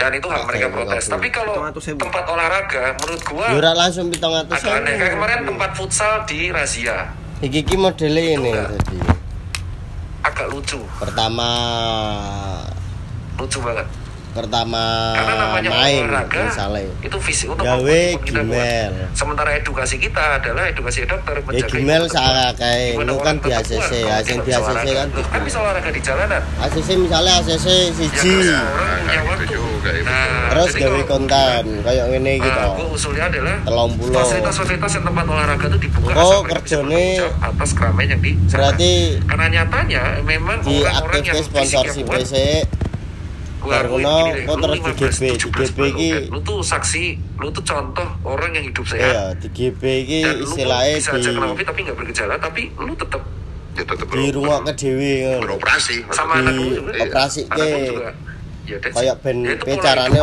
dan itu hak mereka protes. tapi kalau 700.000. tempat olahraga menurut gua Ya ora langsung 700 agak aneh. kayak kemarin tempat futsal di razia. Iki iki modele ini jadi. agak lucu. Pertama lucu banget. Pertama main olahraga misalnya. itu fisik untuk Gawe gimel. sementara edukasi kita adalah edukasi dokter Ya menjaga gimel salah kayak orang kan di ACC, ACC di ACC kan kan bisa olahraga di jalanan. ACC misalnya ACC ya siji. terus gitu. Ya, nah Terus jadi gawe konten kayak ngene gitu. Nah, gua usulnya adalah Telung puluh. fasilitas-fasilitas yang tempat olahraga itu dibuka Oh, bisa kerjane atas keramaian yang di sana. Berarti karena nyatanya memang orang-orang yang sponsor si PC deh, kok lu terus di 15, GB, di 17 GB oke, lu tuh saksi lu tuh contoh orang yang hidup sehat. Iya di GB lu istilahnya bisa di aja kena covid tapi nggak bergejala tapi lu tetap ya tetap di rumah ke dewi beroperasi. Sama Di anak operasi ke- juga ya, kayak ben Ya, carane